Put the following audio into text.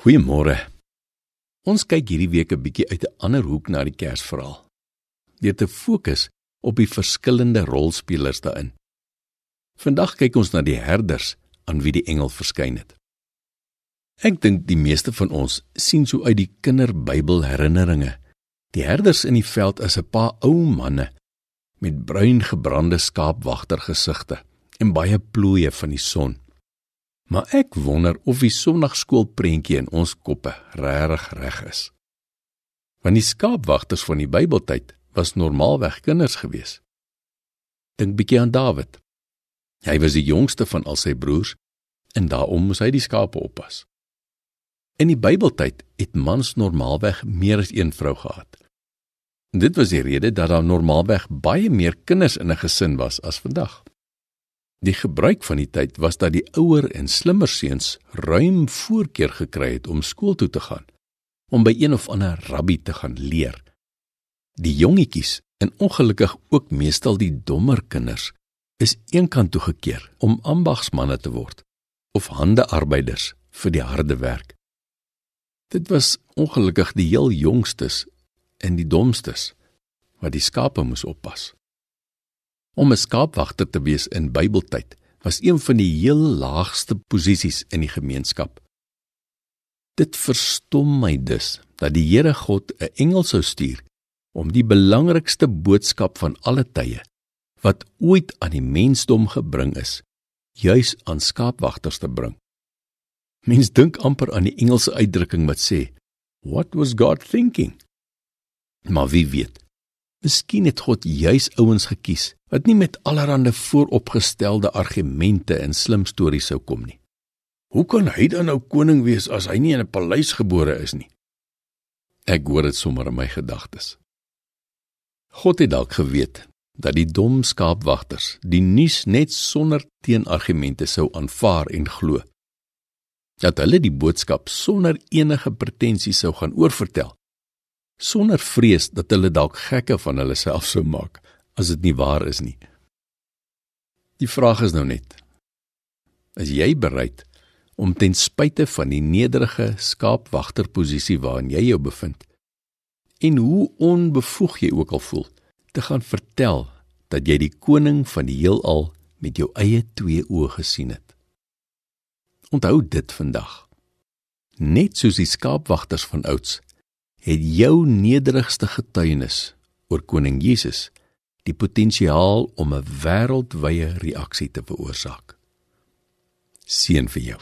Goeiemôre. Ons kyk hierdie week 'n bietjie uit 'n ander hoek na die Kersverhaal. Deur te fokus op die verskillende rolspelers daarin. Vandag kyk ons na die herders aan wie die engel verskyn het. Ek dink die meeste van ons sien so uit die kinderbybel herinneringe. Die herders in die veld is 'n paar ou manne met bruin gebrande skaapwagtergesigte en baie plooie van die son. Maar ek wonder of die sonnaarskoolprentjie in ons koppe regtig reg is. Want die skaapwagters van die Bybeltyd was normaalweg kinders gewees. Dink bietjie aan Dawid. Hy was die jongste van al sy broers en daarom moes hy die skape oppas. In die Bybeltyd het mans normaalweg meer as een vrou gehad. Dit was die rede dat daar normaalweg baie meer kinders in 'n gesin was as vandag. Die gebruik van die tyd was dat die ouer en slimmer seuns ruim voorkeur gekry het om skool toe te gaan om by een of ander rabbi te gaan leer. Die jongetjies en ongelukkig ook meestal die dommer kinders is eenkant toe gekeer om ambagsmanne te word of handearbeiders vir die harde werk. Dit was ongelukkig die heel jongstes en die domstes wat die skape moes oppas. Om 'n skaapwagter te wees in Bybeltyd was een van die heel laagste posisies in die gemeenskap. Dit verstom my dus dat die Here God 'n engel sou stuur om die belangrikste boodskap van alle tye wat ooit aan die mensdom gebring is, juis aan skaapwagters te bring. Mens dink amper aan die Engelse uitdrukking wat sê, "What was God thinking?" Maar wie weet, Miskien het God juis ouens gekies wat nie met allerlei vooropgestelde argumente en slim stories sou kom nie. Hoe kan hy dan nou koning wees as hy nie in 'n paleis gebore is nie? Ek hoor dit sommer in my gedagtes. God het dalk geweet dat die dom skaapwagters die nuus net sonder teenargumente sou aanvaar en glo. Dat hulle die boodskap sonder enige pretensie sou gaan oorvertel sonder vrees dat hulle dalk gekke van hulle self sou maak as dit nie waar is nie. Die vraag is nou net: Is jy bereid om ten spyte van die nederige skaapwagterposisie waarin jy jou bevind en hoe onbevoeg jy ook al voel te gaan vertel dat jy die koning van die heelal met jou eie twee oë gesien het? Onthou dit vandag. Net soos die skaapwagters van ouds het jou nederigste getuienis oor koning Jesus die potensiaal om 'n wêreldwye reaksie te veroorsaak. Seën vir jou.